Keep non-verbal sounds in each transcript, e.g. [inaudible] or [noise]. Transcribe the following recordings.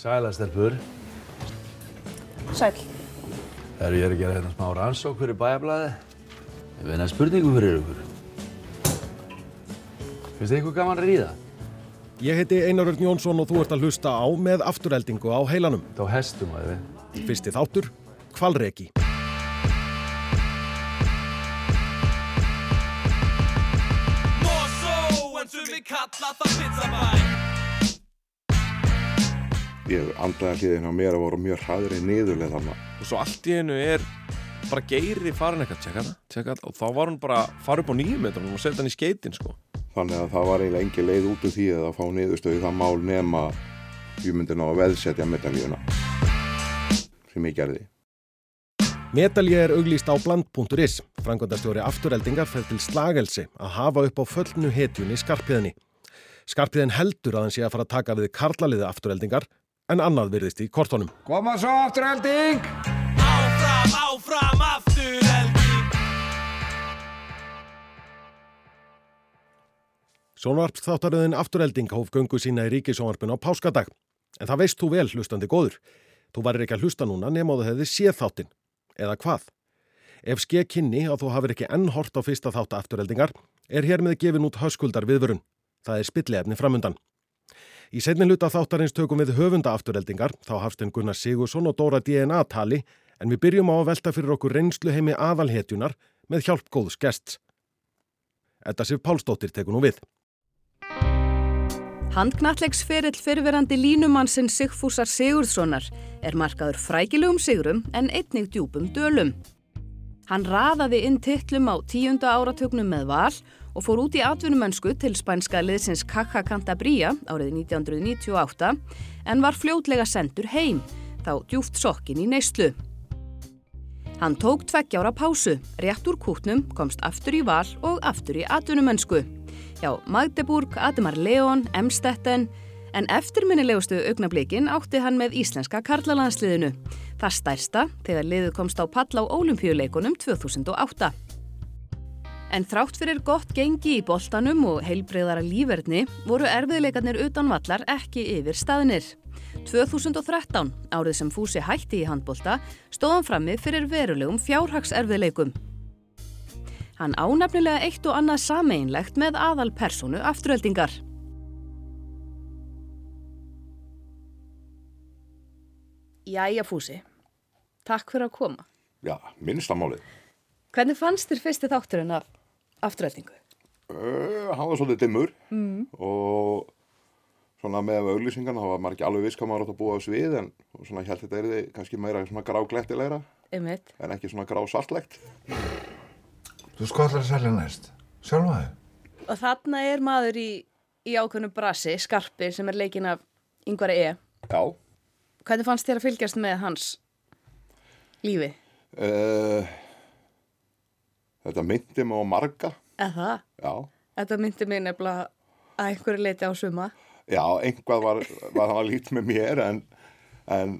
Sælastelpur. Sæl. Þegar ég er að gera hérna smá rannsók fyrir bæjablaði. Ég veina spurningu fyrir ykkur. Finnst þið ykkur gaman að ríða? Ég heiti Einar Örn Jónsson og þú ert að hlusta á með afturheldingu á heilanum. Þá hestum að við. Fyrsti þáttur, Kvalreki. Ég andaði hliðin á mér að voru mjög hraðri niðurlega þarna. og svo allt í einu er bara geiri farin eitthvað, tjekka það, tjekka það og þá var hún bara fara upp á nýjum metrum og setja hann í skeitin sko Þannig að það var eiginlega engi leið út úr því að fá niðurstöðu það mál nema ég myndi ná að veðsetja medaljuna sem ég gerði. Medalji er auglýst á bland.is. Frangvandastjóri afturheldingar fer til slagelsi að hafa upp á föllnu hetjunni skarpiðinni. Skarpiðin heldur að hann sé að fara að taka við karlaliði afturheldingar en annað virðist í kortónum. Koma svo afturhelding! Áfram, áfram, aftur elding Sjónvarpsþáttaröðin afturhelding hóf göngu sína í ríkisjónvarpinu á páskadag. En það veist þú vel hlustandi góður. Þú varir ekki að hlusta núna nema þú hefði séð þáttinn. Eða hvað? Ef ske kynni að þú hafir ekki enn hort á fyrsta þátt afturheldingar er hér með gefin út höskuldar viðvörun. Það er spillefni framundan. Í setni hluta þáttarins tökum við höfunda afturheldingar, þá Hafstein Gunnar Sigursson og Dóra DNA tali, en við byrjum á að velta fyrir okkur reynslu heimi aðalhetjunar með hjálp góðs gests. Edda Sif Pálsdóttir tekur nú við. Handknallegsferill fyrirverandi línumannsinn Sigfúsar Sigurðssonar er markaður frækilegum sigrum en einnig djúpum dölum. Hann raðaði inn titlum á tíunda áratögnum með val og fór út í atvinnumönsku til spænska liðsins Kaka Cantabria árið 1998 en var fljótlega sendur heim, þá djúft sokkin í neyslu. Hann tók tveggjára pásu, rétt úr kútnum, komst aftur í val og aftur í atvinnumönsku. Já, Magdeburg, Ademar Leon, Emstetten, en eftirminnilegustu augnablikin átti hann með íslenska karlalandsliðinu. Það stærsta þegar liðið komst á pall á ólimpíuleikunum 2008. En þrátt fyrir gott gengi í boltanum og heilbreyðara líferni voru erfiðleikarnir utan vallar ekki yfir staðnir. 2013, árið sem Fúsi hætti í handbolta, stóð hann frammi fyrir verulegum fjárhagserfiðleikum. Hann ánefnilega eitt og annað sameinlegt með aðal personu afturöldingar. Jæja Fúsi, takk fyrir að koma. Já, minnstamálið. Hvernig fannst þér fyrsti þátturinn af afturöldingu? Uh, hann var svolítið dimmur mm. og svona með auglýsingarna þá var maður ekki alveg viss hvað maður átt að búa á svið en svona held þetta er þið kannski meira svona gráglettilegra Einmitt. en ekki svona grásaltlegt. Þú skollar að selja næst. Sjálfa þig. Og þarna er maður í, í ákveðnu brasi, skarpi, sem er leikin af yngvari E. Já, Hvernig fannst þér að fylgjast með hans lífi? uh, þetta myndi mig á marga. Eða? Já, Þetta myndi mig nefnilega að einhverju leiti á suma. já, einhvað var, var hann að lít með mér en, en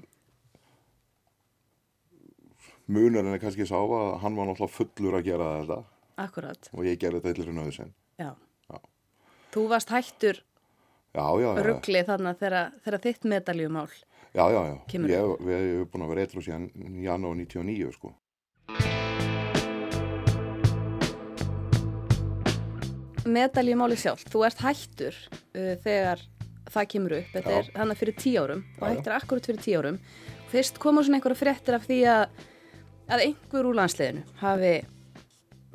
munurinn er kannski sá að hann var náttúrulega fullur að gera þetta Akkurat, og ég gerði þetta yllur nöðusinn. já. Já. Þú varst hættur Já, já, já. ruggli þarna þegar, þitt medaljumál. Já, já, já. Ég, við erum búin að vera eitthvað síðan janúar 99, sko. Medaljumáli sjálf, þú ert hættur uh, þegar það kemur upp. Þetta er hann fyrir tíu árum og hættir akkurat fyrir tíu árum. Fyrst koma svona einhverja fréttir af því að, að einhver úr landsliðinu hafi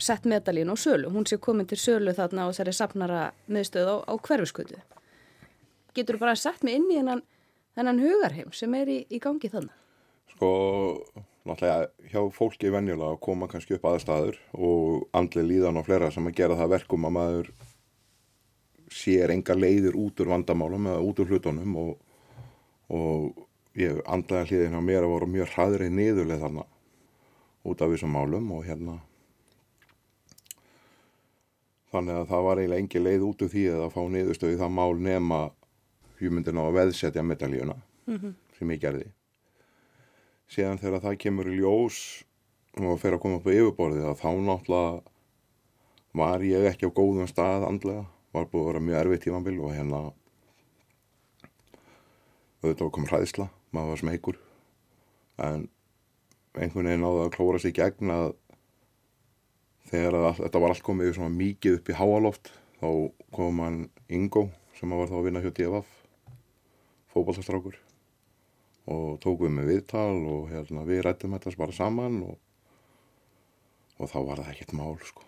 sett medaljun á sölu. Hún sé komin til sölu þarna á þessari safnara miðstöð á, á hverfiskutu. Getur þú bara sett mig inn í þennan, þennan hugarheim sem er í, í gangi þannig? Sko, náttúrulega hjá fólki venjulega að koma kannski upp aðstæður og andli líðan og fleira sem að gera það verkum að maður sér enga leiðir út úr vandamálum eða út úr hlutunum og, og ég andlega hliðin á mér að voru mjög hraðri niðurleið þarna út af þessum málum og hérna þannig að það var eiginlega engi leið út úr því að fá niðurstöðu það mál nema ég myndi ná að veðsetja medaljuna sem ég gerði síðan þegar það kemur í ljós og fer að koma upp á yfirborðið að þá náttúrulega var ég ekki á góðum stað andlega. Var búið að vera mjög erfið tímanbíl og hérna auðvitað kom hræðsla, maður var smeykur. En einhvern veginn náði að klóra í gegn að þegar að, þetta var allt komið svona mikið upp í háaloft þá kom hann Ingo sem var þá að vinna hjá DFF fótballtastrákur og tók við með viðtal og hérna, við rættum þetta bara saman og, og þá var það ekkert mál sko.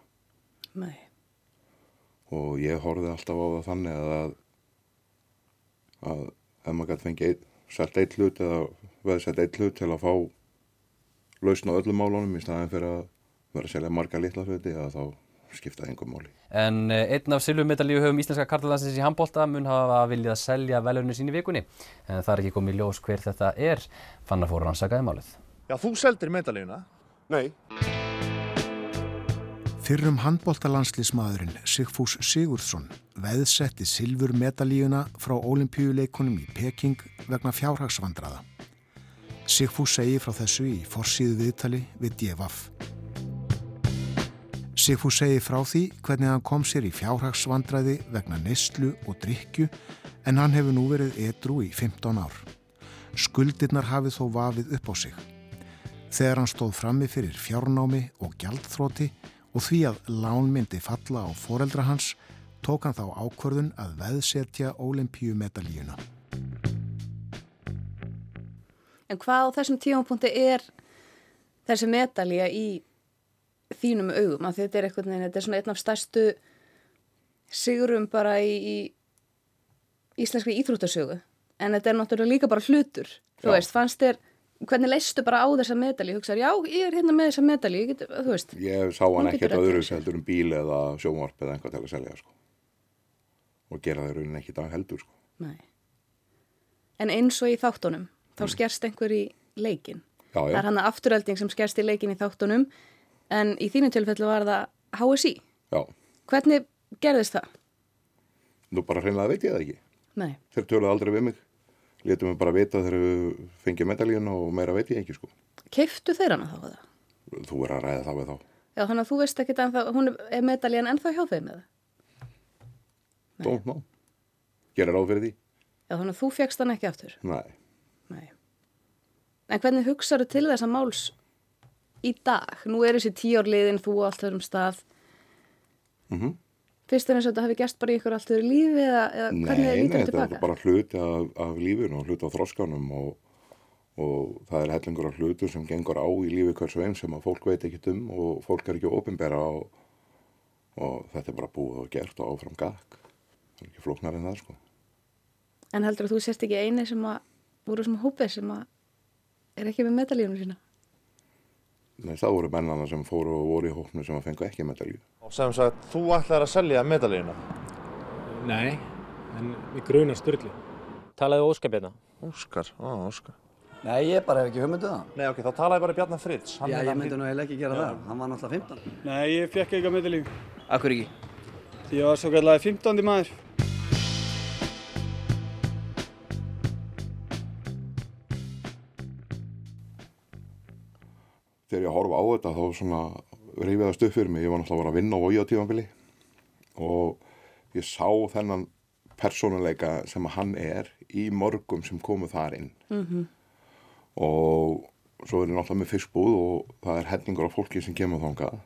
Nei. og ég horfði alltaf á það þannig að að ef maður gæti fengið selt eitt hlut eða veði sett eitt hlut til að fá lausn á öllum málunum í staðin fyrir að vera að selja marga litla hluti að þá skiptaði einhver máli. En eh, einn af silfurmedalíu höfum íslenska kartalansins í handbólta mun hafa viljað selja velunni sín í vikunni. En það er ekki komið í ljós hver þetta er. Fannar fór rannsakaði málið. Já, þú seldir medalíuna. Nei. Fyrrum handbóltalandslismadurinn Sigfús Sigurðsson veðsetti silfur medalíuna frá olimpíuleikunum í Peking vegna fjárhagsvandraða. Sigfús segi frá þessu í forsýðu viðtali við DFF. Sigfús segi frá því hvernig hann kom sér í fjárhagsvandræði vegna neyslu og drikju en hann hefur nú verið edru í 15 ár. Skuldirnar hafið þó vafið upp á sig. Þegar hann stóð frammi fyrir fjárnámi og gjaldþróti og því að lán myndi falla á foreldra hans tók hann þá ákvörðun að veðsetja olimpíumedalíuna. En hvað á þessum tímapunkti er þessi medalja í þínum augum? Að þetta er eitthvað, þetta er svona einn af stærstu sigurum bara í, í íslenskri íþróttasögu. En þetta er náttúrulega líka bara hlutur. Þú Já. veist, fannst þér, hvernig leistu bara á þessa medalju? Hugsaður, já, ég er hérna með þessa medalju, ég get, þú veist. Ég sá hann ekkert reddað öðru sér. heldur um bíl eða sjónvarp eða einhvað til að selja sko. og gera það í rauninni ekki dag heldur sko. Nei. En eins og í þáttunum, þá skerst einhver í leikin. Já, Það já, er hann að afturölding sem skerst í leikin í þáttunum, en í þínu tilfellu var það HSI. já. Hvernig gerðist það? Nú bara hreinlega veit ég það ekki. Nei. Þeir töluðu aldrei við mig. Létum við bara vita þegar við fengið medalíun og meira veit ég ekki sko. Keiftu þeir hana þá að það? Þú er að ræða það við þá. Já, þannig að þú veist ekki að hún er medaljan ennþá hjá þeim eða? Don't know. Gerir ráð fyrir því? Já, þannig að þú fegst hann ekki aftur. Nei. Nei. En hvernig hugsaðu til þessa máls í dag? Nú er þessi tíórliðin, þú og allt þessum stað. Mm Fyrst er eins og þetta hafi gæst bara í ykkur allt öðru lífi eða, eða hvernig Nei, lítur nei, þetta þetta tilbaka? er bara hluti af, af lífinu og hluti af þroskanum og, og það er hellingur af hlutum sem gengur á í lífi hvers og einn sem að fólk veit ekki um og fólk er ekki ofinbera og, og þetta er bara búið og gert og áfram gakk. Það er ekki flóknar en það sko. En heldur að þú sérst ekki eini sem að voru sem hópið sem að er ekki með medaljónu sína? Nei, það voru mennana sem fóru og voru í hóknu sem að fengu ekki medalju. Og sem sagt, þú ætlar að selja medalíuna. Nei, en við grunar styrli. Talaðu óskap hérna. Óskar, á, Óskar. Nei, ég bara hef ekki hugmyndu það. Nei, ok, þá talaði bara Bjarnar Fritz. Hann Já, ég myndi nú eiginlega ekki gera það. Hann var náttúrulega 15. Nei, ég fekk ekki að medalíu. Akkur ekki? Því ég var svo kallega 15. maður. Þegar ég horfa á þetta þá svona reyfið það stuð fyrir mig. Ég var náttúrulega að vinna á Vogi á tímanbili og ég sá þennan persónuleika sem að hann er í mörgum sem komu þar inn. Mm og svo er ég náttúrulega með fiskbúð og það er hellingur af fólki sem kemur þangað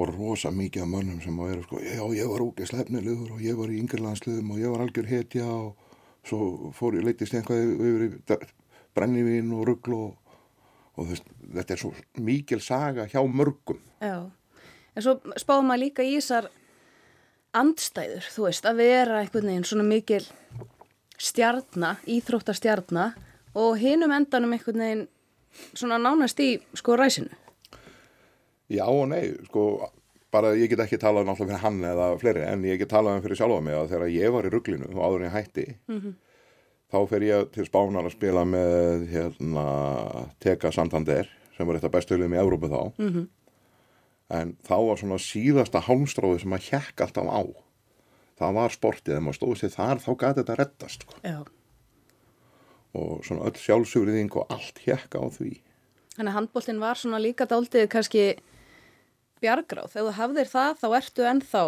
og rosa mikið af mönnum sem að vera sko, já ég var ógeð slefnilegur og ég var í yngirlandsliðum og ég var algjör hetja og svo fór ég leitist eitthvað yfir brennivín og rugl og, og þess, þetta er svo mikil saga hjá mörgum Já, en svo spáðum maður líka í þessar andstæður, þú veist, að vera einhvern veginn svona mikil stjarna, íþróttastjarna og hinum endanum einhvern veginn svona nánast í sko ræsinu. Já og nei, sko, bara ég get ekki talað náttúrulega fyrir hann eða fleiri en ég get talað um fyrir sjálfa mig að þegar ég var í rugglinu og áður en ég hætti Mhm. Þá fer ég til Spánar að spila með hérna Teka Santander sem var eitt af bestu liðum í Evrópu þá Mhm. en þá var svona síðasta hálmstróði sem að hjekk alltaf á það var sportið, ef maður stóð sér þar þá gæti þetta reddast sko. Já. og svona öll sjálfsugriðing og allt hjekka á því Þannig að handbóltinn var svona líka dálítið kannski bjargráð. Þegar þú hafðir það, þá ertu ennþá,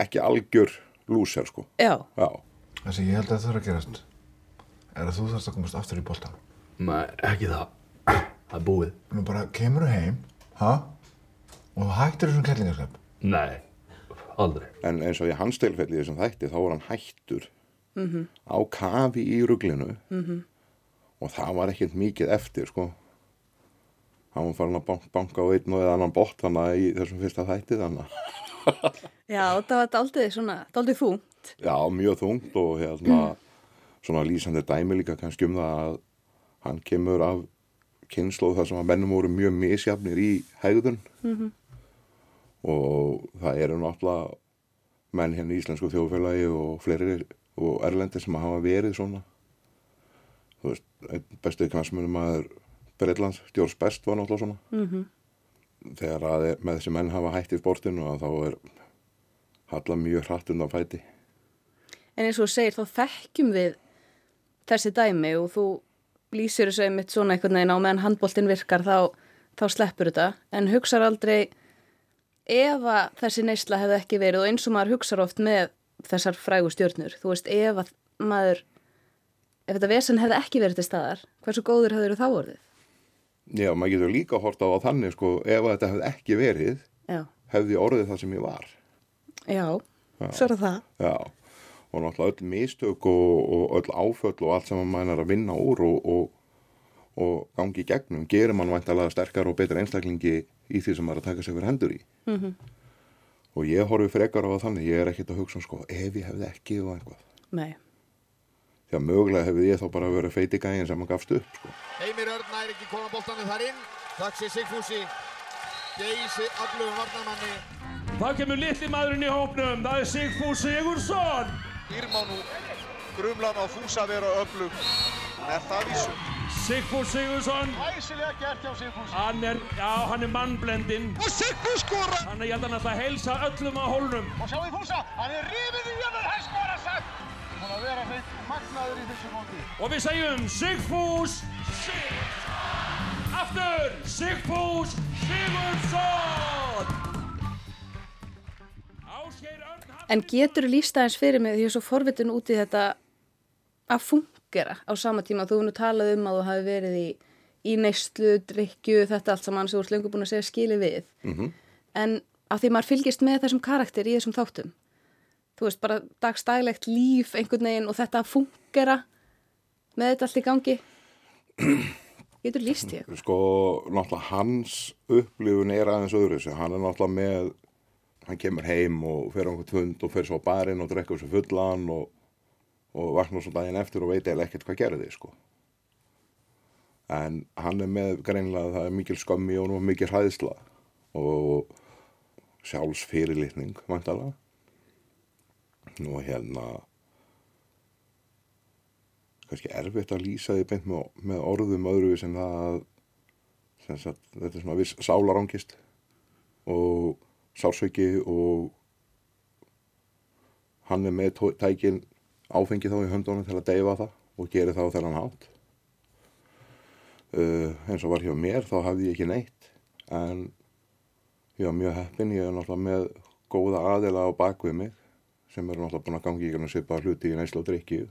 ekki algjör lúser sko já, Já, Það sem ég held að það þurfa að gerast er að þú þarfst að komast aftur í boltan. Nei, ekki það. Það er búið. Nú bara kemur þú heim, ha? Og þú hættir þessum kellingarskap. Nei, aldrei. En eins og í hans tilfelli þessum þætti þá var hann hættur Mhm. á kafi í ruglinu Mhm. og það var ekkert mikið eftir sko. Hann var farin að bank, banka á einn og eða annan bótt þannig í þessum fyrsta þætti þannig. að- Já, það var daldið svona, daldið þú. Já, mjög þungt og hérna [clears throat] svona lýsandi dæmi líka kannski um það að hann kemur af kynnslóð þar sem að mennum voru mjög misjafnir í hegðun Mhm. og það eru náttúrulega menn hérna í íslensku þjóðfélagi og fleiri og erlendi sem hafa verið svona þú veist, einn bestu knasmunum að Breitlands, George Best var náttúrulega svona Mhm. þegar að með þessi menn hafa hætt í sportinu og þá er halla mjög hratt undan fæti En eins og segir, þá þekkjum við þessi dæmi og þú lýsir þessu einmitt svona einhvern veginn á meðan handbóltin virkar þá, þá sleppur þetta. En hugsar aldrei ef að þessi neysla hefði ekki verið og eins og maður hugsar oft með þessar frægu stjórnur. Þú veist, ef að maður, ef þetta vesen hefði ekki verið til staðar, hversu góður hefur þá orðið? Já, maður getur líka hort á að þannig sko, ef að þetta hefði ekki verið Já, hefði orðið það sem ég var já, Já. svo er það. Já, og náttúrulega öll mistök og, og öll áföll og allt sem maður er að vinna úr og, og, og gangi í gegnum gerir mann væntalega sterkar og betur einstaklingi í því sem maður er að taka sig fyrir hendur í Mm og ég horfi frekar á það þannig, ég er ekkert að hugsa um sko, ef ég hefði ekki og einhvað Nei. því að mögulega hefði ég þá bara verið feiti gægin sem maður gafst upp sko. Heimir Örn nær ekki koma boltanum þar inn. Takk sér Sigfúsi. Geysi allum varnamanni. Það kemur litli maðurinn í hópnum, það er Sigfús Sigursson. Írmá nú grumlan á Fúsa vera öflug. Er það vísum? Sigfús Sigursson, Æsilega gert hjá Sigfúsi. hann er, já, hann er mannblendinn. Og Sigfús skora! Hann er, ég held að hann ætla að heilsa öllum á hólnum. Og sjáu í Fúsa, hann er rifið í jöfnur, hann skora satt. Hún að vera hreint magnaður í þessu móti. Og við segjum Sigfús Sig... Aftur, Sigfús Sigursson. En getur aðeins fyrir mig því ég er svo forvitin út í þetta að fungera á sama tíma. Þú nú talað um að þú hafi verið í, í neyslu, drikju, þetta allt saman sem þú ert lengur búin að segja skili við. Mm en af því maður fylgist með þessum karakter í þessum þáttum þú veist bara dagstæglegt líf einhvern veginn og þetta að fungera með þetta allt í gangi. Getur líst ég sko, náttúrulega hans upplifun er aðeins öðru þessu, hann er náttúrulega með hann kemur heim og fer á einhvern fund og fer svo á barinn og drekkur svo fullan og, og vaknar svo daginn eftir og veit eða ekkert hvað gerði sko. En hann er með greinlega það er mikil skömmi og mikil hræðsla og sjálfsfyrirlitning vantala nú hérna kannski erfitt að lýsa því beint með, með orðum öðru sem það að sem sagt, þetta er svona viss sálarangist og sársveiki og hann er með tækin áfengi þá í höndunum til að deyfa það og gerir það á þennan hátt. Uh, eins og var hjá mér þá hafði ég ekki neitt en ég var mjög heppin ég er náttúrulega með góða aðila á bakvið mig sem eru náttúrulega búin að gangi í gegnum svipaða hluti í neyslu og drikki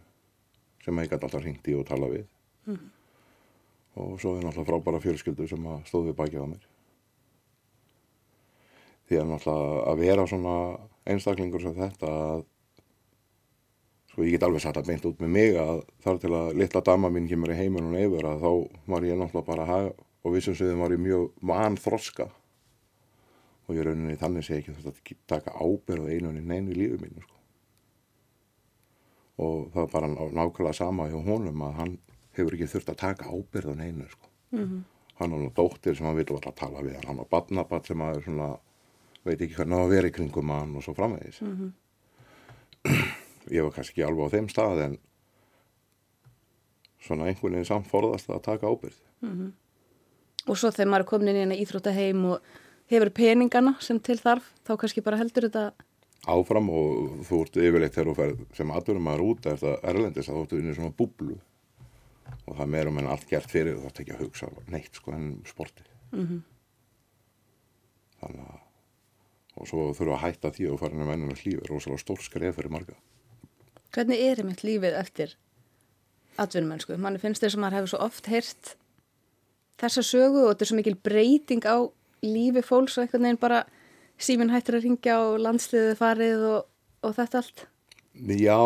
sem ég gæti alltaf hringt í og tala við. Og svo er náttúrulega frábæra fjölskyldu sem að stóð við bakið á mér því að náttúrulega að vera svona einstaklingur sem þetta að sko ég get alveg satt að beint út með mig að þar til að litla dama mín kemur í heiminn og neyfur að þá var ég náttúrulega bara að haga og vissum sviðum var ég mjög van þroska og ég rauninni þannig sé ekki þetta að taka ábyrð og einu neinu í lífi mínu sko. og það var bara ná- nákvæmlega sama hjá honum að hann hefur ekki þurft að taka ábyrð og neinu sko. Mhm. hann var nú dóttir sem hann vil vera að tala við hann, var badnabatt sem að svona, veit ekki hvernig á að vera í kringum hann og svo framvegis. Mhm. ég var kannski ekki alveg á þeim stað en svona einhvern veginn samt forðast að taka ábyrð Mhm. Og svo þegar maður er komin inn í eina íþrótta heim og hefur peningana sem til þarf, þá kannski bara heldur þetta, áfram og þú ert yfirleitt þegar þú ferð sem atvinnum maður út er það erlendis að þú ert inn í svona búblu. Og það er meira menn allt gert fyrir þú þarf ekki að hugsa neitt sko en sporti mm þannig að og svo þurfa að hætta því og fara inn í mennina hlífi rosalega stór skref fyrir marga hvernig er einmitt lífið eftir atvinnumennsku. Manni finnst þess að maður hefur svo oft heyrt þessa sögu og þetta er svo mikil breyting á lífi fólks og einhvern veginn bara síminn hættir að ringja og landsliðið farið og, og þetta allt. Já,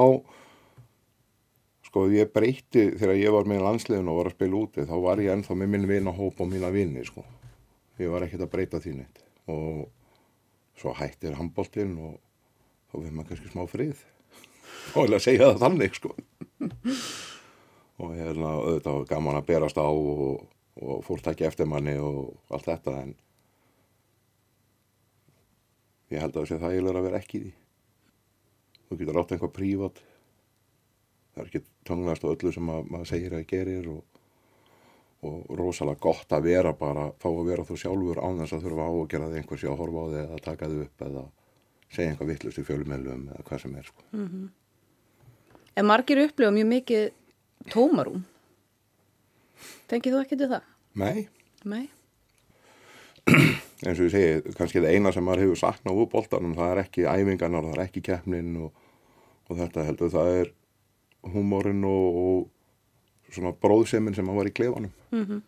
sko ég breytti þegar ég var með landsliðin og var að spila úti þá var ég ennþá með minn vinahóp og mína vini sko. Ég var ekkert að breyta því neitt og svo hættir handbóltinn og þá við maður kannski smá frið. Og ég að segja það þannig sko. [laughs] og hérna auðvitað var gaman að berast á og, og fólk takja eftir manni og allt þetta en ég held að það sé þægilega að vera ekki í því. Þú getur átt einhvað prívat. Það er ekki tónglast á öllu sem að, maður segir að gerir og, og rosalega gott að vera bara, fá að vera þú sjálfur án þess að þurfa á að gera þig einhversi að horfa á þig eða taka þig upp eða segja einhvað vittlust í fjölumellum eða hvað sem er sko. Mm -hmm. En margir upplifa mjög mikið tómarúm. Tengið þú ekki til það? Nei, Nei. [clears throat] eins og ég segi, kannski það eina sem maður hefur saknað úr boltanum, það er ekki æfingarnar, það er ekki keppnin og, og þetta heldur, það er húmórin og, og svona bróðsemin sem maður var í klefanum Mm -hmm.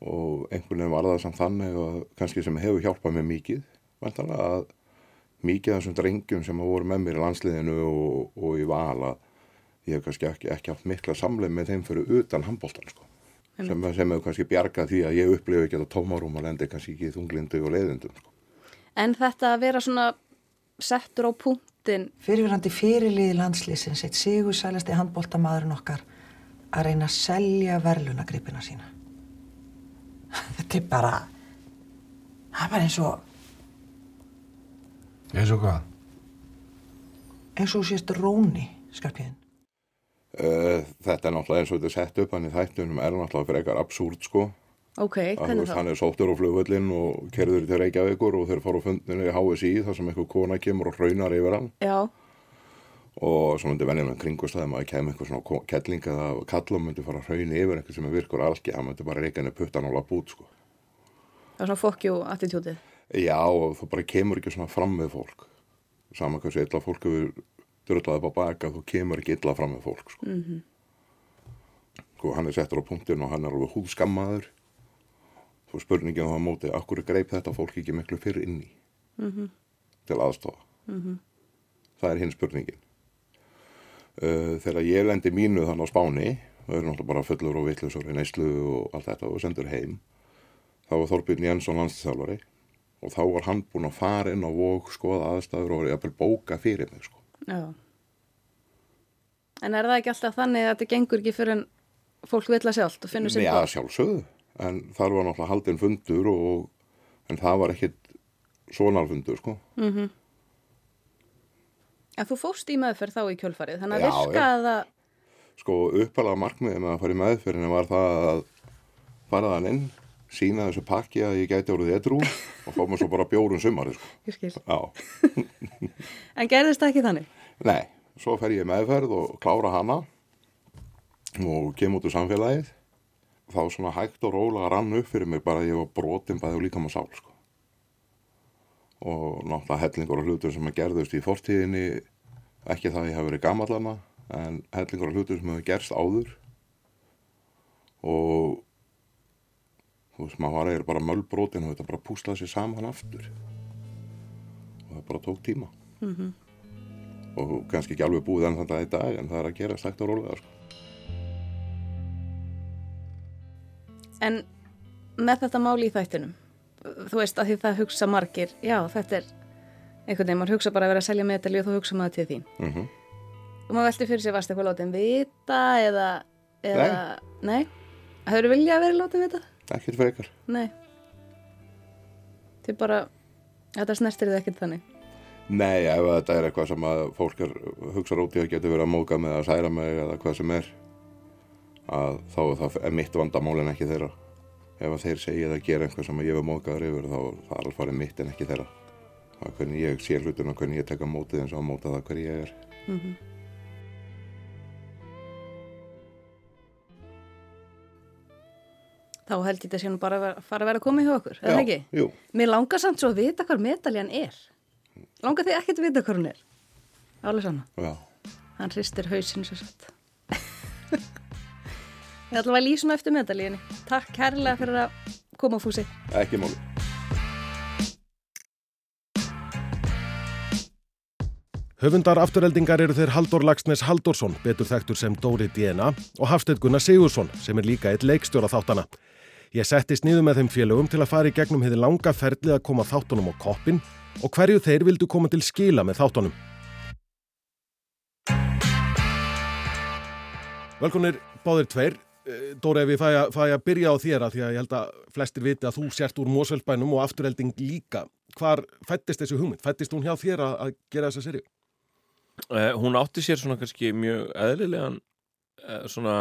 og einhvern veginn var það samt þannig og kannski sem hefur hjálpað mér mikið vantanlega að mikið af þessum drengjum sem hafa voru með mér í landsliðinu og, og í val að ég hef kannski ekki, ekki haft mikla samleið með þeim fyrir utan handbóltan sko. sem, sem hefur kannski bjargað því að ég upplifi ekki þetta tómarum og lendi kannski ekki þunglindu og leiðindum sko. En þetta að vera svona settur á punktin Fyrirverandi fyrirliði landslýsins eitt sigur sælasti handbóltamaðurinn okkar að reyna að selja verðlunagripina sína. [laughs] Þetta er bara, það er bara eins og, Eins og hvað? eins og sést róni, skarpiðin. Uh, þetta er náttúrulega eins og þetta er sett upp hann í þættunum er náttúrulega frekar absúrt sko Ok, hvernig þá? hann er sóttur á flugvöllin og kerður til Reykjavíkur og þeir fara á fundinu í HSI þar sem einhver kona kemur og hraunar yfir hann Já, og svo myndi venjulega kringustæðum að það kemur einhver svona kelling eða kalla myndi fara að hrauni yfir einhver sem er virkur algi, hann myndi bara reyka henni puttan og lapp út sko. það er svona fokkjú attitútið. Já þú bara kemur ekki svona fram með fólk saman hversu illa fólk hefur drullaði upp á baka, þú kemur ekki illa fram með fólk sko. Mm -hmm. sko, hann er settur á punktin og hann er alveg húðskammaður þú spurningin á það móti akkur greip þetta fólk ekki miklu fyrir inn í Mhm. til aðstofa það er hinn spurningin uh, þegar ég lendi mínu þannig á Spáni og eru náttúrulega bara fullur og vitlusur í neyslu og allt þetta og sendur heim þá var Þorbjörn Jensson landslýþjálfari og þá var hann búinn að fara inn á vók skoða aðstæður og jafnvel bóka fyrir mig sko. En er það ekki alltaf þannig að þetta gengur ekki fyrir en fólk vil að sjálft og finnur sér Já, góð? sjálfsögðu en þar var náttúrulega haldinn fundur og, en það var ekkit svona fundur sko. Mm En þú fórst í meðferð þá í kjölfarið, þannig að Já, virkaði það, sko uppalega markmiðið með að fara í meðferðinu var það að fara þann inn sína þessu pakki að ég gæti orðið edrú og fá mér svo bara bjórun sumari sko. ég skil. Já, [laughs] En gerðist það ekki þannig? nei, svo fer ég meðferð og klára hana og kem út úr samfélagið þá svona hægt og rólega rann upp fyrir mig bara að ég var brotin bæði og líka maður sál sko. Og náttúrulega hellingur og hlutur sem að gerðust í fortíðinni ekki það að ég hef verið gamallana en hellingur og hlutur sem hefur gerst áður. Og þú veist maður var eiginlega bara mölbrotin og þetta bara púslaði sér saman aftur. Og það bara tók tíma. Mm og kannski ekki alveg búið enn þann dag í dag en það er að gera stækt og rólega sko. En með þetta máli í þættinum, þú veist að því það hugsa margir, já þetta er einhvern veginn, maður hugsa bara að vera að selja medalju og þá hugsa maður til þín. mm -hmm. Og maður velti fyrir sér, varst eitthvað látið vita eða, eða, nei, hefur viljað að vera látið vita? ekkert frekar Nei. Þið bara, þetta snertir þið ekkert þannig. Nei, ef þetta er eitthvað sem að fólk hugsa út í að geta verið að móka með að særa mig eða hvað sem er að þá er mitt vandamál en ekki þeirra ef að þeir segja eða gera eitthvað sem ég var mókaður yfir þá það er alveg farið mitt en ekki þeirra það er hvernig ég sé hlutin og hvernig ég tek á mótið eins og að móta það hver ég er Mm Þá held ég þetta sé nú bara að fara að vera að koma hjá okkur, eða Já, ekki? jú. Mér langar samt svo að vita hvað medaljan er. Langar þið ekkert að vita hvað hún er? Alveg sann. Já. Hann hristir hausinn svo sett. [laughs] Ég ætla að lýsa nú eftir medalíunni. Takk kærlega fyrir að koma fúsi. Ekki máli. Höfundar afturheldingar eru þeir Haldur Lagsnes Haldursson, betur þekktur sem Dóri DNA og Hafstedt Gunnar Sigursson sem er líka eitt leikstjóra þáttana. Ég settist niður með þeim félögum til að fara í gegnum hefði langa ferlið að koma þáttunum á koppin og hverju þeir vildu koma til skila með þáttunum. Velkonir báðir tveir. Eh, Dóri, ef ég fæ að, fæ að byrja á þér að því að ég held að flestir viti að þú sért úr Mósveldbænum og afturhelding líka. Hvar fættist þessu hugmynd? Fættist hún hjá þér að, að gera þessa serju? Uh, hún átti sér svona kannski mjög eðlilegan uh, svona,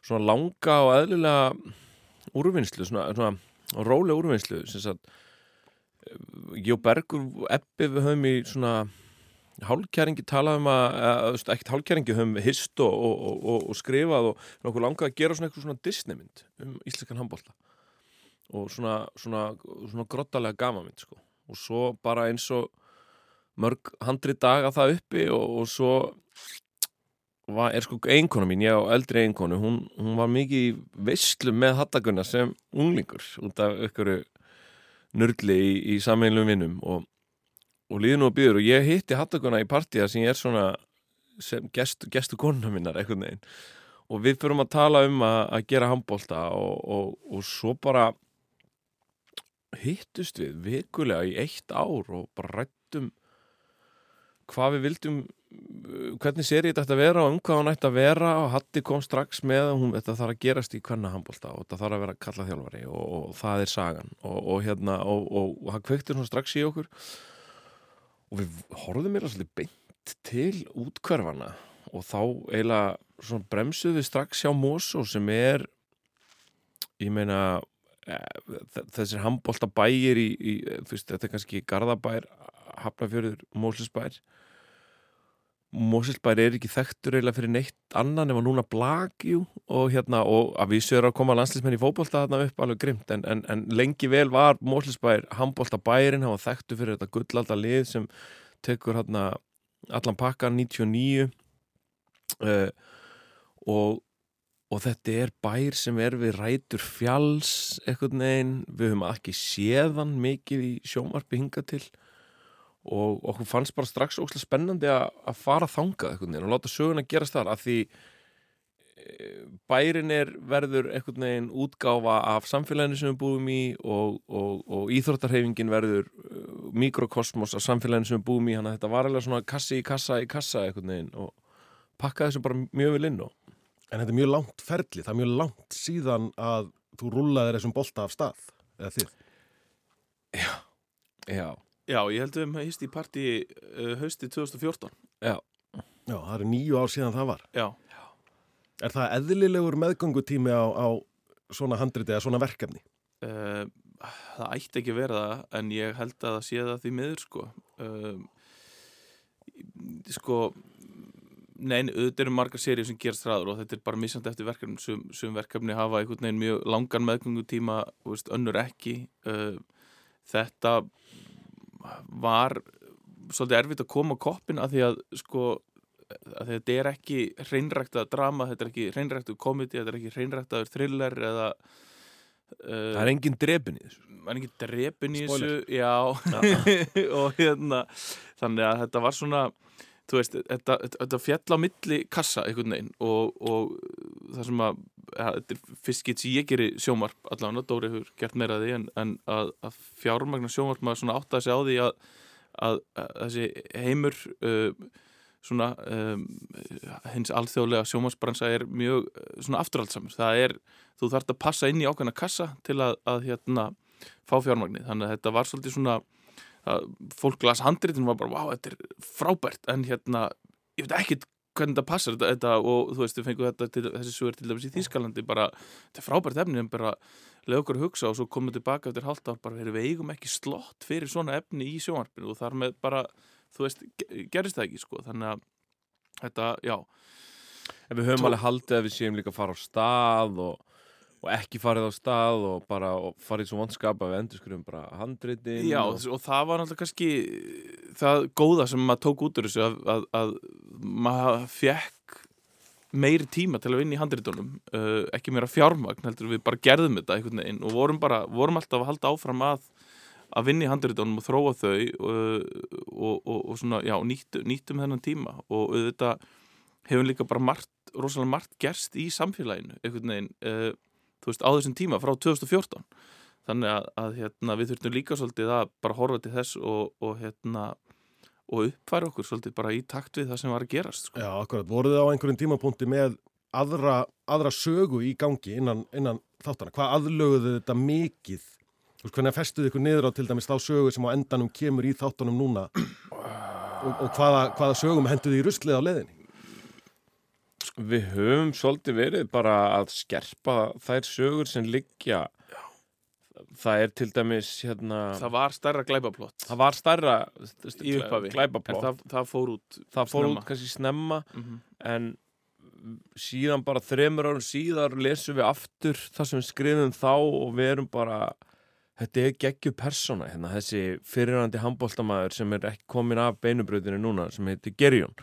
svona langa og eðlilega úrvinnslu, svona, svona rólega úrvinnslu uh, ég og Bergur Ebbi við höfum í svona hálkjæringi talað um að, að ekkert hálkjæringi höfum hist og, og, og, og skrifað og nokkuð langað að gera svona eitthvað svona Disneymynd um íslenskan handbólta og svona, svona, svona grottalega gamamynd sko. Og svo bara eins og mörg handri daga það uppi og, svo var, er sko einkonu mín, ég á eldri einkonu hún, hún var mikið í veistlu með hattaguna sem unglingur út af ykkur nördli í, í sameinlum vinnum og, og nú að býður og ég hitti hattaguna í partíða sem ég er svona sem gestu, gestu konuna minnar eitthvað neginn og við fyrum að tala um að, að gera handbólta og, og, og svo bara hittust við vikulega í eitt ár og bara rættum hvað við vildum hvernig séri þetta að vera og um hvað hann ætti að vera og Hatti kom strax með að hún þetta þarf að gerast í hvernig handbólta og þetta þarf að vera kallað þjálfari og, og það er sagan. Og, og hérna og, og hann kveiktir hún strax í okkur og við horfðum mér að svolítið beint til útkverfana og þá eiginlega svona bremsuð við strax hjá Mosó sem er ég meina þessir handbólta bæir í, í fyrst, þetta er kannski Garðabær Hafnafjörður, Móslisbær Móslisbær er ekki þekktur eiginlega fyrir neitt annan ef að núna blagjú og hérna og að við séum að koma landslismenn í fókbólta þarna upp alveg grimt en, en, en lengi vel var Móslisbær handbólta bærin, hann var þekktur fyrir þetta gullalda lið sem tekur hérna allan pakkan 99 uh, og og þetta er bær sem er við rætur fjalls eitthvað neginn, við höfum ekki séðan mikið í sjómarpi hinga til. og okkur fannst bara strax óslega spennandi að, að fara þangað eitthvað og láta söguna gerast þar að því bærin er verður eitthvað neginn útgáfa af samfélaginu sem við búum í og, og, og íþróttarhefingin verður uh, mikrokosmos af samfélaginu sem við búum í, hann að þetta var alveg svona kassi í kassa í kassa eitthvað neginn og pakkaði þessu bara mjög vel inn og En þetta er mjög langt ferli, það er mjög langt síðan að þú rúlaði þessum bolta af stað, eða þið? Já, já. Já, ég held að við hefum hýst í partí uh, hausti 2014. Já. Já, það eru nýju ár síðan það var. Já. Er það eðlilegur meðgöngutími á, á svona handriti eða svona verkefni? Uh, það ætti ekki verða það, en ég held að það sé það því miður, sko. Uh, sko Nein, auðvitað eru margar sériur sem gerast ræður og þetta er bara misjandi eftir verkefni sem, sem verkefni hafa einhvern veginn mjög langan meðgöngutíma veist, önnur ekki uh, þetta var svolítið erfitt að koma á koppin að því að sko að þetta er ekki hreinræktað drama, þetta er ekki hreinræktað komedi, þetta er ekki hreinræktaður thriller eða uh, Það er engin drepin í þessu. Það er engin drepin í þessu, já. [laughs] Og hérna þannig að þetta var svona þú veist, þetta, þetta fjall á milli kassa einhvern veginn og, og það sem að, fyrst gett sem ég gerir sjómarp allavega, Dóri hefur gert meira því en, en að, að fjármagnar sjómarp maður svona átt að segja á því að, að, að þessi heimur uh, svona um, hins alþjóðlega sjómarsbransa er mjög svona afturhaldsamur, það er þú þarfst að passa inn í ákveðna kassa til að hérna fá fjármagnir, þannig að þetta var svolítið svona fólk las handritin og var bara, wow, þetta er frábært. En hérna, ég veit ekki hvernig þetta passar þetta, þetta og þú veist, við fengum þetta til, þessi sögur til dæmis í Þýskalandi bara, þetta er frábært efni, en bara leið okkur að hugsa og svo komum við tilbaka eftir halvt ár bara, við eigum ekki slott fyrir svona efni í sjónvarpinu og þar með bara þú veist, gerist það ekki, sko þannig að þetta, já. En við höfum Tó... alveg haldið að við séum líka að fara á stað og og ekki farið á stað og bara og farið svo vonskap að við endur skrufum bara handritin Já og... og það var náttúrulega kannski það góða sem maður tók út úr þessu að, að, að maður fekk meiri tíma til að vinna í handritunum uh, ekki meira fjármagn heldur við bara gerðum þetta einhvern veginn og vorum bara, vorum alltaf að halda áfram að að vinna í handritunum og þróa þau uh, og, og, og svona, já, nýtt, nýttum þennan tíma og auðvitað hefur líka bara margt, rosalega margt gerst í samfélaginu einhvern veginn, uh, þú veist, á þessum tíma frá 2014 þannig að, að hérna, við þurftum líka svolítið að bara horfa til þess og, og hérna og uppfæra okkur svolítið bara í takt við það sem var að gerast sko. Já, akkurat, voruð þið á einhverjum tímapunkti með aðra, aðra sögu í gangi innan, innan þáttana, hvað aðlöguðu þetta mikið? Þú veist, hvernig festuðu ykkur niður á til dæmis þá sögu sem á endanum kemur í þáttunum núna? Og, og hvaða, hvaða sögum henduðu í ruslið á leðinni? Við höfum svolítið verið bara að skerpa þær sögur sem liggja. Það er til dæmis hérna, það var stærra glæpaplott. það var upphafi. glæpaplott. Það, það fór út það fór snemma. út kannski snemma mm -hmm. en síðan bara þreymur árum síðar lesum við aftur það sem við skrifum þá og við erum bara þetta er geggju persóna hérna, þessi fyrirhandi handbóltamæður sem er ekki komin af beinubröðinu núna sem heitir Gerjón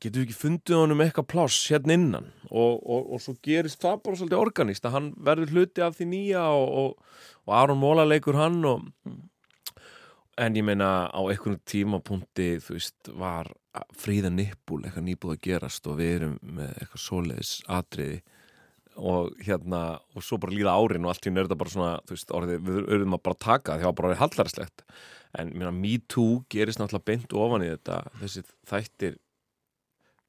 getur við ekki fundið honum eitthvað pláss hérna innan? Og, og, og svo gerist það bara svolítið organist að hann verður hluti af því nýja og, og Aron Móla leikur hann en ég meina á einhvern tímapunkti þú veist var fríða nippul eitthvað nýbúð að gerast og við erum með eitthvað svoleiðis atriði og hérna og svo bara líða árin og allt í nörda bara svona þú veist orðið við erum að bara taka því að bara orðið hallarslegt en mér að Me Too gerist náttúrulega beint ofan í þetta þessi þættir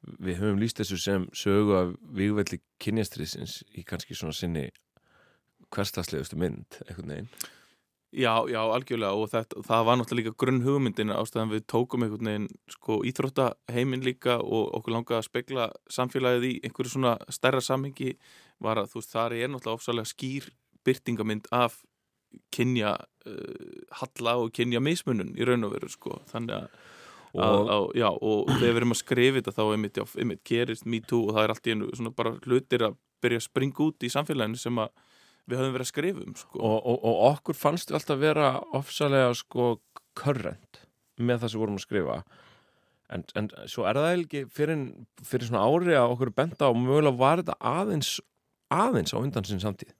við höfum líst þessu sem sögu af výgvelli kynjastriðsins í kannski svona sinni hverstagslegustu mynd einhvern veginn. Já, já, algjörlega og þetta, það var náttúrulega líka grunn hugmyndin ástæðan við tókum einhvern veginn sko íþróttaheiminn líka og okkur langaði að spegla samfélagið í einhverju svona stærra samhengi var að þú veist þar er náttúrulega ofsalega skýr byrtingamind af kynja uh, halla og kynja mismunun í raun og veru sko þannig að Og- Að, að, já, og þegar við erum að skrifa þetta þá einmitt, já, einmitt gerist me too og það er allt í einu svona bara hlutir að byrja að springa út í samfélaginu sem að við höfum verið að skrifa um sko. og, og, og okkur fannst við alltaf vera ofsalega sko körrent með það sem vorum að skrifa. En, en svo er það ekki fyrir, fyrir svona ári að okkur benda og mögulega var þetta aðeins aðeins á undan sinn samtíð.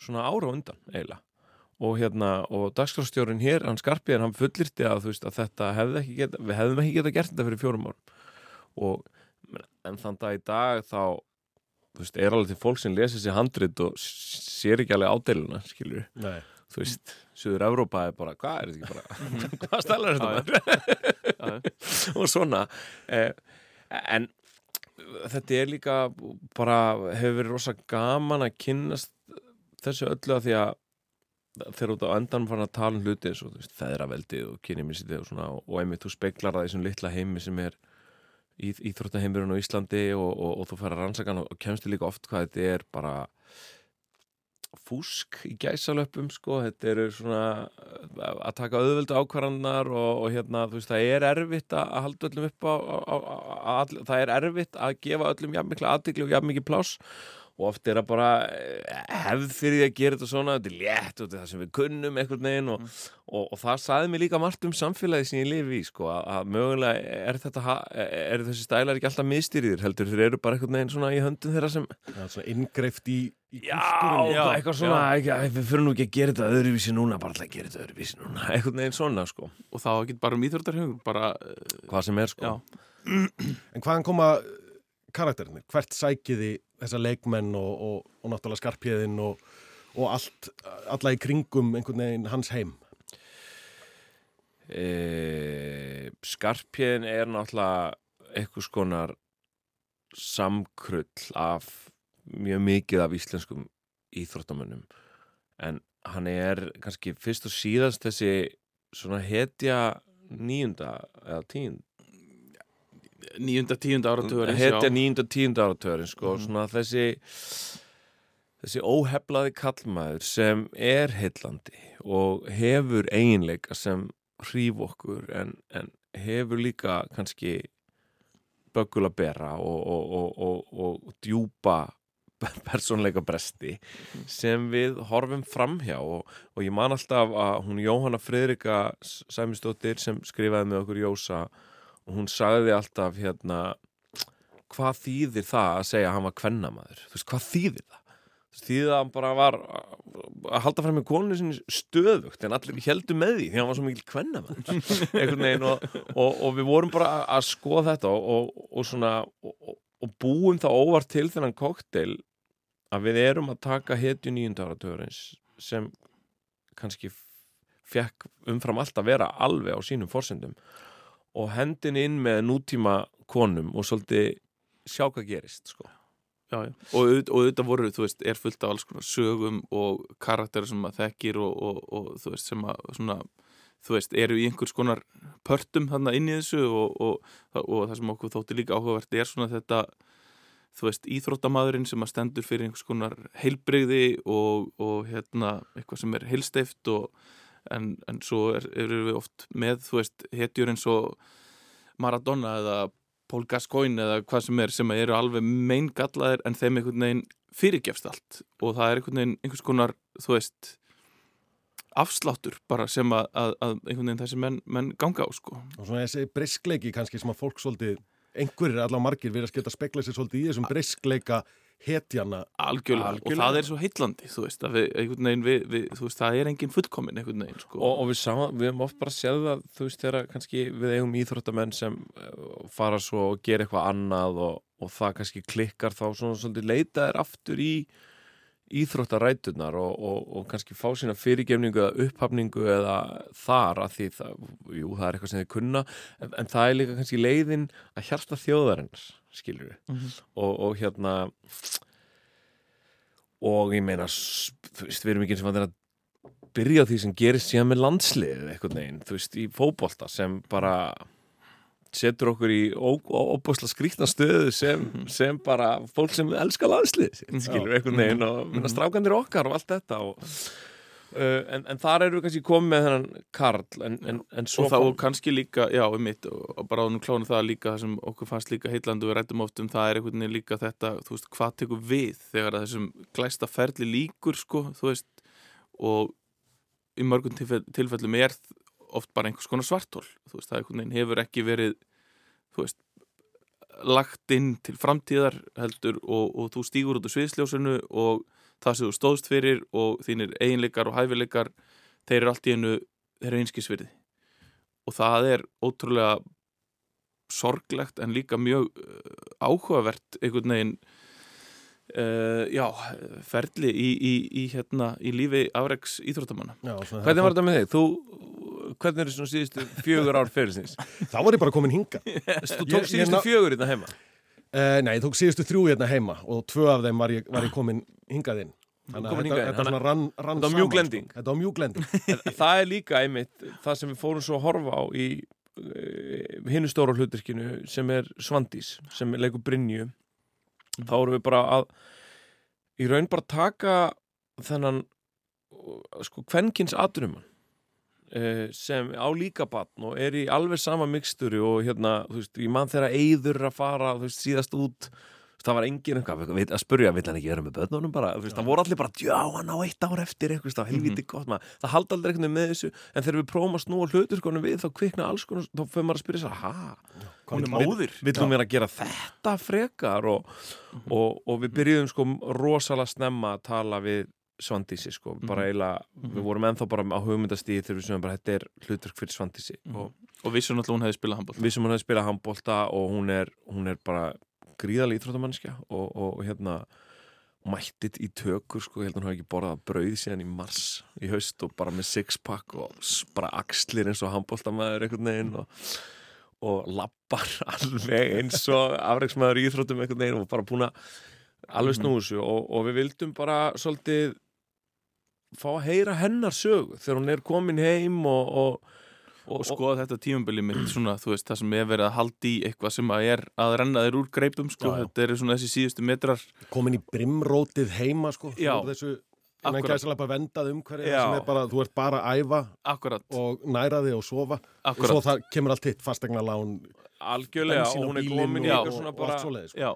Svona ára undan eiginlega og hérna, og dagskrafstjórin hér hann skarpiðin, hann fullirti að þú veist að þetta hefði ekki geta, við hefðum ekki geta gert þetta fyrir fjórum árum. Og en þann dag í dag þá þú veist, er alveg til fólk sem lesi sér handrit og sér ekki alveg ádeiluna skilur Nei. þú veist, Suður Evrópa er bara, hvað er þetta ekki bara? [laughs] Hvað stælar þetta maður? [laughs] og svona eh, en þetta er líka bara hefur verið rosa gaman að kynnast þessu öllu að því að þegar út á endan fann að tala um hluti eins og þú veist, feðraveldið og kynjumissitið og svona og, og einmitt þú speklar það í þessum litla heimi sem er í, íþróttaheimurinn á Íslandi og, og, og þú fær að rannsaka hann og, og kemstu líka oft hvað þetta er bara fúsk í gæsalöpum sko, þetta eru svona að taka auðvöldu ákvarðanar og, og hérna, þú veist, það er erfitt að halda öllum upp á, á, á, á all, það er erfitt að gefa öllum jafn mikla aðtikli og jafn mikið pláss og oft er það bara eh, hefð fyrir því að gera þetta svona þetta er létt og þetta er það sem við kunnum einhvern veginn og, og, og það saði mér líka margt um samfélagi sem ég lifi í sko, að, að mögulega er þetta er þessi stælar ekki alltaf mistýrðir heldur þeir eru bara einhvern veginn svona í höndum þeirra sem Já, svona inngreift í, í Já, kúltúrinn. eitthvað svona, ekki, við fyrir nú ekki að gera þetta öðruvísi núna, bara alltaf að gera þetta öðruvísi núna, [laughs] einhvern veginn svona, sko. og þá ekki bara um íþróttarhugum bara, Hvað sem er, sko. En hvaðan koma karakterinir? Hvert sækiði þessa leikmenn og, og, og náttúrulega skarpjöðin og, og allt, alla í kringum einhvern veginn hans heim? E, skarpjén er náttúrulega eitthvað skonar samkrull af mjög mikið af íslenskum íþróttamönnum en hann er kannski fyrst og síðast þessi svona hetja nýjunda eða tíund nýjunda, tíunda áratugurins, hetja nýjunda, tíunda áratugurins sko, Mhm. svona þessi þessi óheflaði kallmaður sem er heillandi og hefur eiginleika sem hríf okkur en, en hefur líka kannski böggul að bera og, og, og, og, og djúpa [laughs] persónleika bresti sem við horfum framhjá. Og, og ég man alltaf að hún Jóhanna Friðrika Sæmistóttir sem skrifaði með okkur Jósa og hún sagði alltaf hérna hvað þýðir það að segja að hann var kvennamaður? Þú veist, hvað þýðir það? Það að hann bara var að halda fram með koninu sinni stöðugt en allir heldur með því því hann var svo mikil kvennamaður. [laughs] Og, og, og við vorum bara að- skoða þetta og, og, og svona og, og búum það óvart til þennan kokteil að við erum að taka hetju nýjunda áratugurins sem kannski fekk umfram allt að vera alveg á sínum forsendum og hendin inn með nútíma konum og svolítið sjá hvað gerist sko. Já, já. Og, auðvitað- og auðvitað voru, þú veist, er fullt af alls konar sögum og karakterir sem maður þekkir og, og, og þú veist, sem að svona, þú veist, eru í einhvers konar pörtum þarna inn í þessu og, og, og það sem okkur þótti líka áhugavert er svona þetta, þú veist, íþróttamadurinn sem að stendur fyrir einhvers konar heilbrigði og, og hérna, eitthvað sem er heilsteift og en, en svo er, eru við oft með, þú veist, hetjur eins og Maradona eða Paul Gascoigne eða hvað sem er sem eru alveg meingallaðir en þeim einhvern veginn fyrirgefst allt og það er einhvern veginn einhvers konar, þú veist afsláttur bara sem að, að, að einhvern veginn þessi menn, menn ganga á sko. Og svona þessi briskleiki kannski sem að fólk svolítið, einhverjir allar margir verið að sketa spekla sér svolítið í þessum briskleika hetjana. Algjörlega, og það er svo heitlandi þú veist, að við, einhvern veginn við, við, þú veist, það er engin fullkomin einhvern veginn sko. og, og við, sama, við hefum oft bara séð það þú veist þegar kannski við eigum íþróttamenn sem eh, fara svo og gera eitthvað annað og, og það kannski klikkar þá svona svolítið leita er aftur í íþróttarætunar og, og, og kannski fá sína fyrirgefningu eða upphafningu eða þar að því það, jú, það er eitthvað sem þið kunna en, en það er líka kannski leiðin að hjarta þjóðarinnar skilur við Mhm. og, og hérna og ég meina þú veist, við erum ekki eins og að byrja því sem gerist síðan með landsliðið eitthvað neginn, þú veist, í fótbolta sem bara setur okkur í óbúslega skrýtna stöðu sem, sem bara fólk sem elskar landsliðið sitt, skilur við eitthvað neginn og minna strákandir okkar og allt þetta og, uh, en, en þar eru við kannski komið með þennan Karl en, en, og það og kannski líka, já, um mitt og bara ánum klánu það líka það sem okkur fannst líka heitlandi og við rættum oft um það er einhvern veginn líka þetta, þú veist, hvað tekur við þegar þessum glæsta ferli líkur sko, þú veist og í mörgum tilfell, tilfellum er oft bara einhvers konar svartól þú veist, það hefur ekki verið þú veist lagt inn til framtíðar heldur og, og þú stígur út á sviðsljósinu og það sem þú stóðst fyrir og þínir eiginleikar og hæfileikar þeir eru allt í einu þeir eru einskisvirði og það er ótrúlega sorglegt en líka mjög uh, áhugavert einhvern veginn uh, já, ferli í, í, í, hérna, í lífi afreiks íþróttamanna. Hvernig var þetta með þig? Þú, hvernig eru svona síðustu fjögur ár fyrirsins? Þá var ég bara komin hinga. Þú tók síðustu fjögur hérna heima? Uh, nei, ég tók síðustu þrjú hérna heima og tvö af þeim var ég, var ég komin hingað inn. Þannig að þetta, þetta svona rann, rann Þetta saman. Sko. Þetta var mjúk lending. [laughs] En það er líka einmitt það sem við fórum svo að horfa á í hinnu stóra hluturkinu sem er Svandís, sem leikur Brynju þá erum við bara að í raun bara taka þennan sko kvenkins eh, sem á líka batn og er í alveg sama miksturi og hérna, þú veist, ég mann þeirra eyður að fara, þú veist, síðast út það var engin eitthvað að spurja, vill hann ekki vera með börnunum bara, veist, það voru allir bara, já, hann á eitt ár eftir eitthvað, stað, helviti gott maður, það haldi aldrei eitthvað með þessu, en þegar við prófum að snúa hlutur konum við, þá kvikna alls konar, þá fyrir maður að spyrja sér, ha, Hún er móðir. vill hún vera að gera þetta frekar? Og, og, og við byrjuðum sko rosalega snemma að tala við Svandísi sko, bara eiginlega, við vorum ennþá bara á hugmyndastíði þegar við sögum bara, þetta er hlutverk fyrir Svandísi. Og og vissum náttúrulega hún hefði spilað handbólta við sem hún hefði spilað handbólta og hún er, hún er bara gríðalega íþróttamannskja og, og, og hérna mættit í tökur sko, að hún hafi ekki borðað brauð síðan í mars í haust og bara með sixpack og s- bara axlir eins og handbóltamæður einhvern veginn og, og lappar [laughs] alveg eins og afreiksmæður í íþróttum einhvern veginn og bara búin að alveg snúið þessu. Og, og við vildum bara svolítið fá að heyra hennar sögu þegar hún er komin heim og, og og skoða þetta tímabili mitt svona, þú veist, það sem er verið að haldi í eitthvað sem að er að renna þér úr greipum sko, Já, já. þetta eru svona þessi síðustu metrar Komin í brimrótið heima, sko. Já, þessu, innan akkurat. gæsilega bara vendað um hverju Já. sem er bara, þú ert bara að æfa Akkurat. og næra þig og sofa Akkurat. og svo það kemur allt hitt, fastegna lán algjörlega og hún er komin í eitthvað svona og bara sko. Já.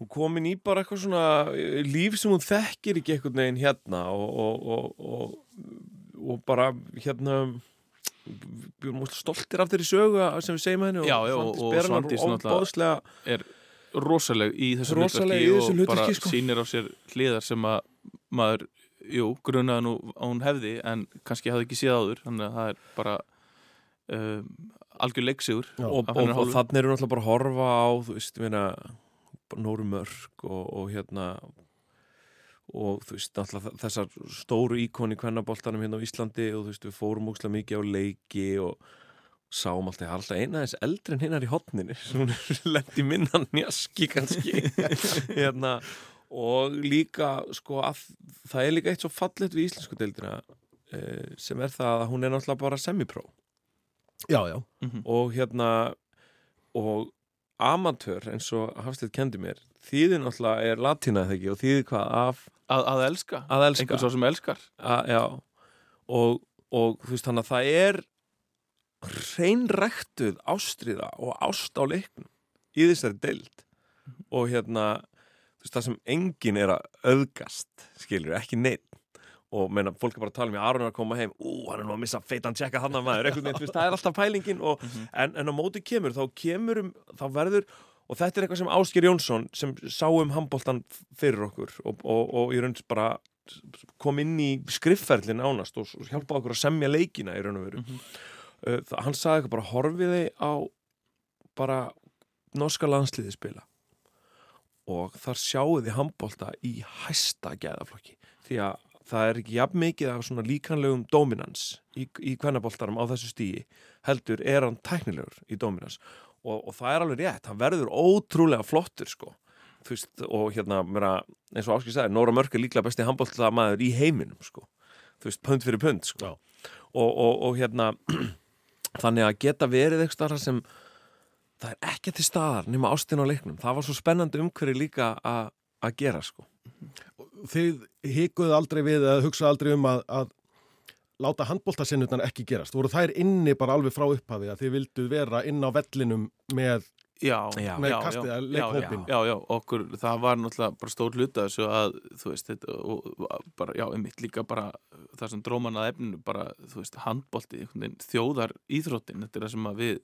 Hún komin í bara eitthvað svona eh, líf sem hún þekkir ekki einhvern veginn hérna og, og, og, og, og bara hérna stoltir af þeirri sögu sem við segjum henni Já, og já, og- Svandís og ber hennar Svandís náttúrulega ofboðslega er rosaleg í þessu hlutverki og bara sko. sýnir á sér hliðar sem að maður, jú, grunaði nú að hún hefði en kannski hafði ekki séð áður þannig að það er bara um, algjör leiksigur og, og, og þannig eru náttúrulega bara að horfa á þú veist, meina Nóru Mörk og, og hérna og þú veist, náttúrulega þessar stóru íkoni kvennaboltanum hérna á Íslandi og þú veist, við fórum ókslega mikið á leiki og sáum alltaf, ég er alltaf eina þess eldri en hinnar í hotninu [laughs] sem lendi minna njaski kannski. [laughs] Hérna, og líka sko að það er líka eitt svo fallet við íslensku deildina eh, sem er það að hún er náttúrulega bara semipró Já, já. og hérna og amatör eins og Hafstætt kendi mér þýðir náttúrulega er latína þegar ekki og þýðir hvað? Af að, að elska, að elska. einhvers svo sem elskar. A, já. Og, og þú veist þannig að það er hreinræktuð ástriða og ást á leiknum í þessari deild. Og hérna þú veist það sem enginn er að auðgast skilur, ekki neitt og meina, fólk er bara að tala um í Aron er að koma heim. Ú, hann er nú að missa feitan tjekka hann að maður veginn, þú veist, það er alltaf pælingin og, en, en á móti kemur, þá kemur um, þá verður, og þetta er eitthvað sem Ásker Jónsson sem sá um handbóltan fyrir okkur og, og, og í raun bara kom inn í skrifferlin ánast og hjálpa okkur að semja leikina í raun og veru. Uh, það- hann sagði eitthvað bara horfiði á bara norska landsliði spila? Og þar sjáu þið handbólta í hæsta gæðaflokki. Því að það er ekki jafn mikið af svona líkanlegum dominans í, í kvennaboltarum á þessu stíi heldur er hann tæknilegur í dominans. Og, og það er alveg rétt, hann verður ótrúlega flottur sko. Veist, og hérna, mér eins og Áskil sagði, Nóra Mörk er líklega besti handbóltamaður í heiminum sko, þú veist, pund fyrir pund sko, og, og, og hérna [clears throat] þannig að geta verið eitthvað sem það er ekki til staðar nema ástin á leiknum, það var svo spennandi umhverju líka að að gera sko Þið hikuðu aldrei við að hugsa aldrei um að, að láta handbóltasinnutnar ekki gerast. Voru þær inni bara alveg frá upphafi að þið vildu vera inn á vellinum með, með já, kastið já, að já, leikhópin? já, já, okkur, það var náttúrulega bara stór hluta þessu að, þú veist, þetta, og, og bara, já, einmitt líka bara það sem dróman að efninu, bara, þú veist, handbolti, einhvern veginn, þjóðar íþróttin, þetta er það sem að við,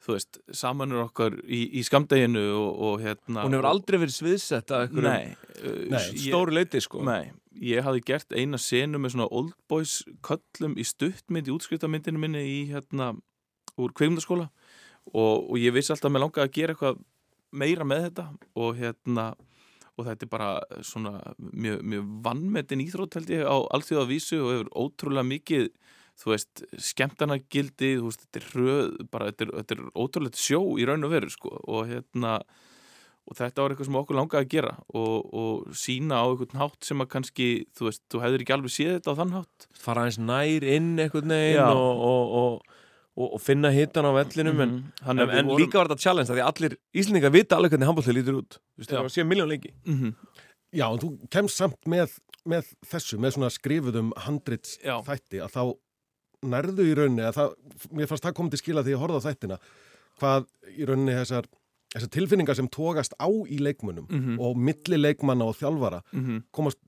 þú veist, samanur okkar í, í skamdeginu og, og hérna Hún hefur aldrei verið sviðsett að Nei, uh, stóru leyti, sko. Nei, ég hafði gert eina senu með svona old boys köllum í stuttmynd í útskriftamyndinu minni í hérna úr kveimdaskóla og, og ég vissi alltaf að mér langaði að gera eitthvað meira með þetta og hérna og þetta er bara svona mjög, mjög vannmetinn íþrótt held ég á allþjóða vísu og hefur ótrúlega mikið þú veist, skemmtanagildi þú veist, þetta er hröð, bara þetta er, þetta er ótrúlega sjó í raun og veru sko og hérna og þetta var eitthvað sem okkur langaði að gera og, og sína á einhvern hátt sem að kannski, þú veist, þú hefur ekki alveg séð þetta á þann hátt. Fara aðeins nær inn einhvern veginn og, og, og, og, og finna hittan á vellinum en, Mhm. Þannig að en, en vorum- líka var þetta challenge að því allir Íslendingar vita alveg hvernig handbóltið lítur út. Þú veist, það var síðan miljón leiki. Mhm. Já, en þú kemst samt með, með þessu, með svona skrifuðum handrits þætti að þá nærðu í rauninni að það, mér fannst það komið til skila því að horfa þættina hvað í rauninni þessar, þessar tilfinningar sem tókast á í leikmunum Mhm. og milli leikmanna og þjálfara Mhm. komast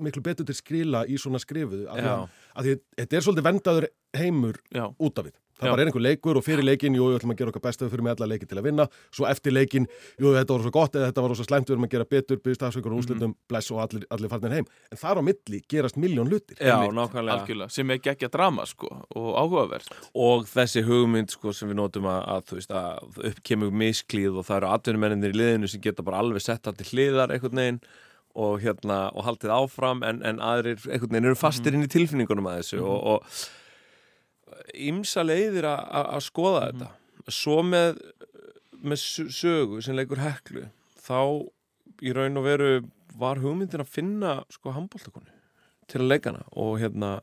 miklu betur til skila í svona skrifuðu af því að, því, þetta er svolítið vendaður heimur Já. út af við það Já. bara er einhver leikur og fyrir leikin, jú, við ætlum að gera okkar besta við fyrir með alla leiki til að vinna, svo eftir leikin jú, þetta var svo gott eða þetta var svo slæmt við erum að gera betur, byggst afsökur og úslitum bless og allir, allir farnir heim, en þar á milli gerast miljón hlutir. Einmitt, algjörlega, sem er geggja drama sko og áhugavert. Og þessi hugmynd sko, sem við notum að, að, þú veist, að upp kemur misklíð og það eru atvinnumennir í liðinu sem geta bara alveg sett það til hliðar og, hérna, og haldið áfram en, en aðrir einhvern veginn eru fastir inn í tilfinningunum að þessu og, og ímsa leiðir að- að að skoða þetta. Svo með, með sö- sögu sem leikur heklu þá í raun og veru var hugmyndin að finna sko handbóltakonu til að leika hana og hérna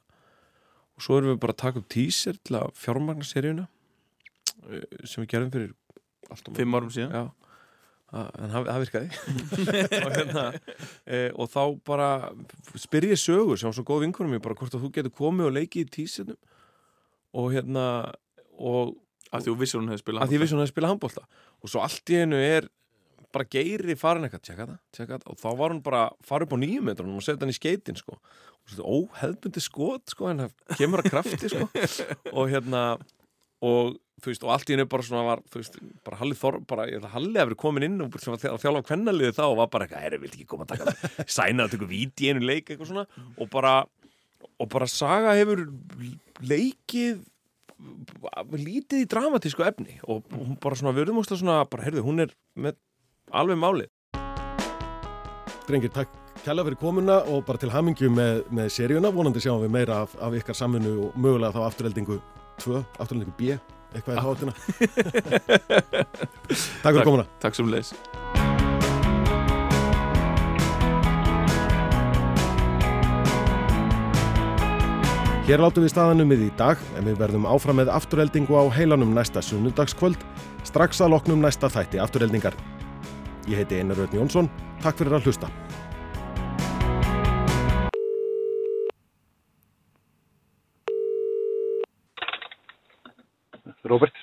og svo erum við bara að taka upp teaser til að fjármagna seríuna eh, sem við gerðum fyrir allt of Fimm árum síðan. Já, en það, virkaði. [laughs] Og, hérna, e, og þá bara spyr ég sögur sem var svo góð vinkunum mér bara hvort að þú getur komið og leikið í teasernum og hérna og að því þú vissir hún hefði spilað að því vissi hún hefði spilað handbólta og svo allt í einu er bara geiri farin eitthvað, tjekka það, tjekka það. Og þá var hún bara farið upp á nýjum metrunum og setja hann í skeitin sko. Og svo óheðbundi skot sko en það kemur að krafti sko. [laughs] Og hérna og þú veist, og allt í hennu bara svona var, þú veist, bara Halli Þor, bara, ég held að Halli að vera komin inn og sem var að þjálfa kvennaliði þá og var bara eitthvað, herri, viltu ekki koma að taka sæna að taka víti í einu leik eitthvað svona. Og bara, og bara Saga hefur leikið lítið í dramatísku efni og hún bara svona, við erum úrslega svona, bara, heyrðu, hún er með alveg málið. Drengir, takk kæla fyrir komuna og bara til hamingju með, með seríuna, vonandi sjáum við meira af, af ykkar samfunnu og mögulega þá afturheldingu 2, afturheldingu B, eitthvað í þáttina. [laughs] takk fyrir komuna. Takk sem leys. Hér látum við staðanum við í dag en við verðum áfram með afturheldingu á heilanum næsta sunnudagskvöld strax að loknum næsta þætti afturheldingar. Ég heiti Einar Röðn Jónsson, takk fyrir að hlusta. Róbert.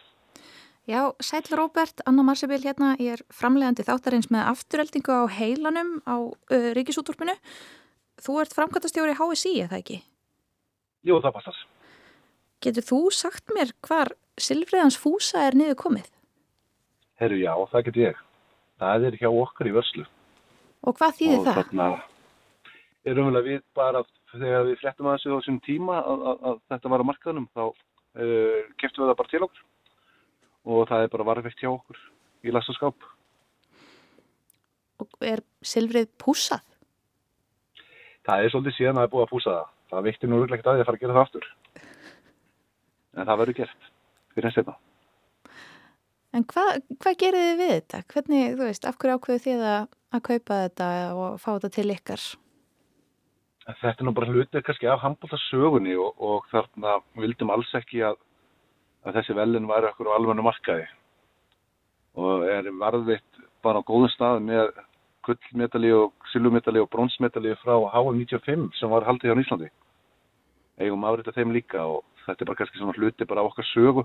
Já, sæl Róbert, Anna Marsebil hérna, ég er framlegandi þáttarins með afturheldingu á heilanum á uh, Ríkisúttorpinu. Þú ert framkvæmtastjóri HSI, eða ekki? Jú, það passar. Getur þú sagt mér hvar Silfriðans fúsa er niður komið? Herru, já, það getur ég. Það er hjá okkar í vörslu. Og hvað þýðir og það? þarna erum við bara þegar við flettum að þessu þessum tíma að, að, að þetta var á markaðunum þá uh, keftum við það bara til okkur og það er bara varveikt hjá okkur í lastaskáp. Og er Silfrið púsað? Það er svolítið síðan að það er búið að púsa það. Það veitir nú rúglega ekki að því að fara að gera það aftur. En það verður gert fyrir næst einna. En hvað hva gerir þið við þetta? Hvernig, þú veist, af hverju ákveðu þið að, að kaupa þetta og fá þetta til ykkar? Þetta er nú bara hlutið kannski af handbóltasögunni og, og þarna vildum alls ekki að, að þessi velin væri okkur á alveg markaði og er varðvitt bara á góðum stað með gullmedali og silvumedali og bronsmedali frá HM95 sem var haldið hjá Íslandi. Eigum afrita þeim líka og þetta er bara kannski svona hluti bara á okkar sögu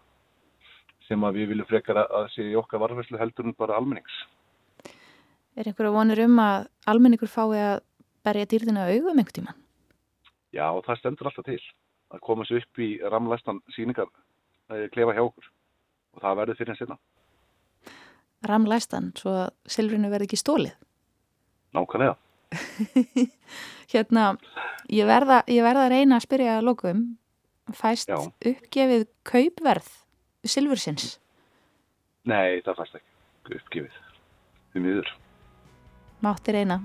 sem að við viljum frekar að, sé í okkar varðvæslu heldur en bara almennings. Er einhverja vonir um að almenningur fái að berja dýrðina augum einhvern tíman? Já, það stendur alltaf til að koma sér upp í ramlæstan síningar að klefa hjá okkur og það verður fyrir en sinna. Ramlæstan, svo að silfrinu verði ekki stólið? Nákvæmlega. [laughs] hérna, ég verða, ég verða að reyna að spyrja að lokum. Fæst Já. uppgefið kaupverð silfursins? Nei, það fæst ekki uppgefið. Því miður. Mátti reyna.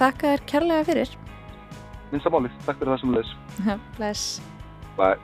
Þakka þér kærlega fyrir. Minnsta málið. Takk fyrir það sem leys. [laughs] Bless. Bye.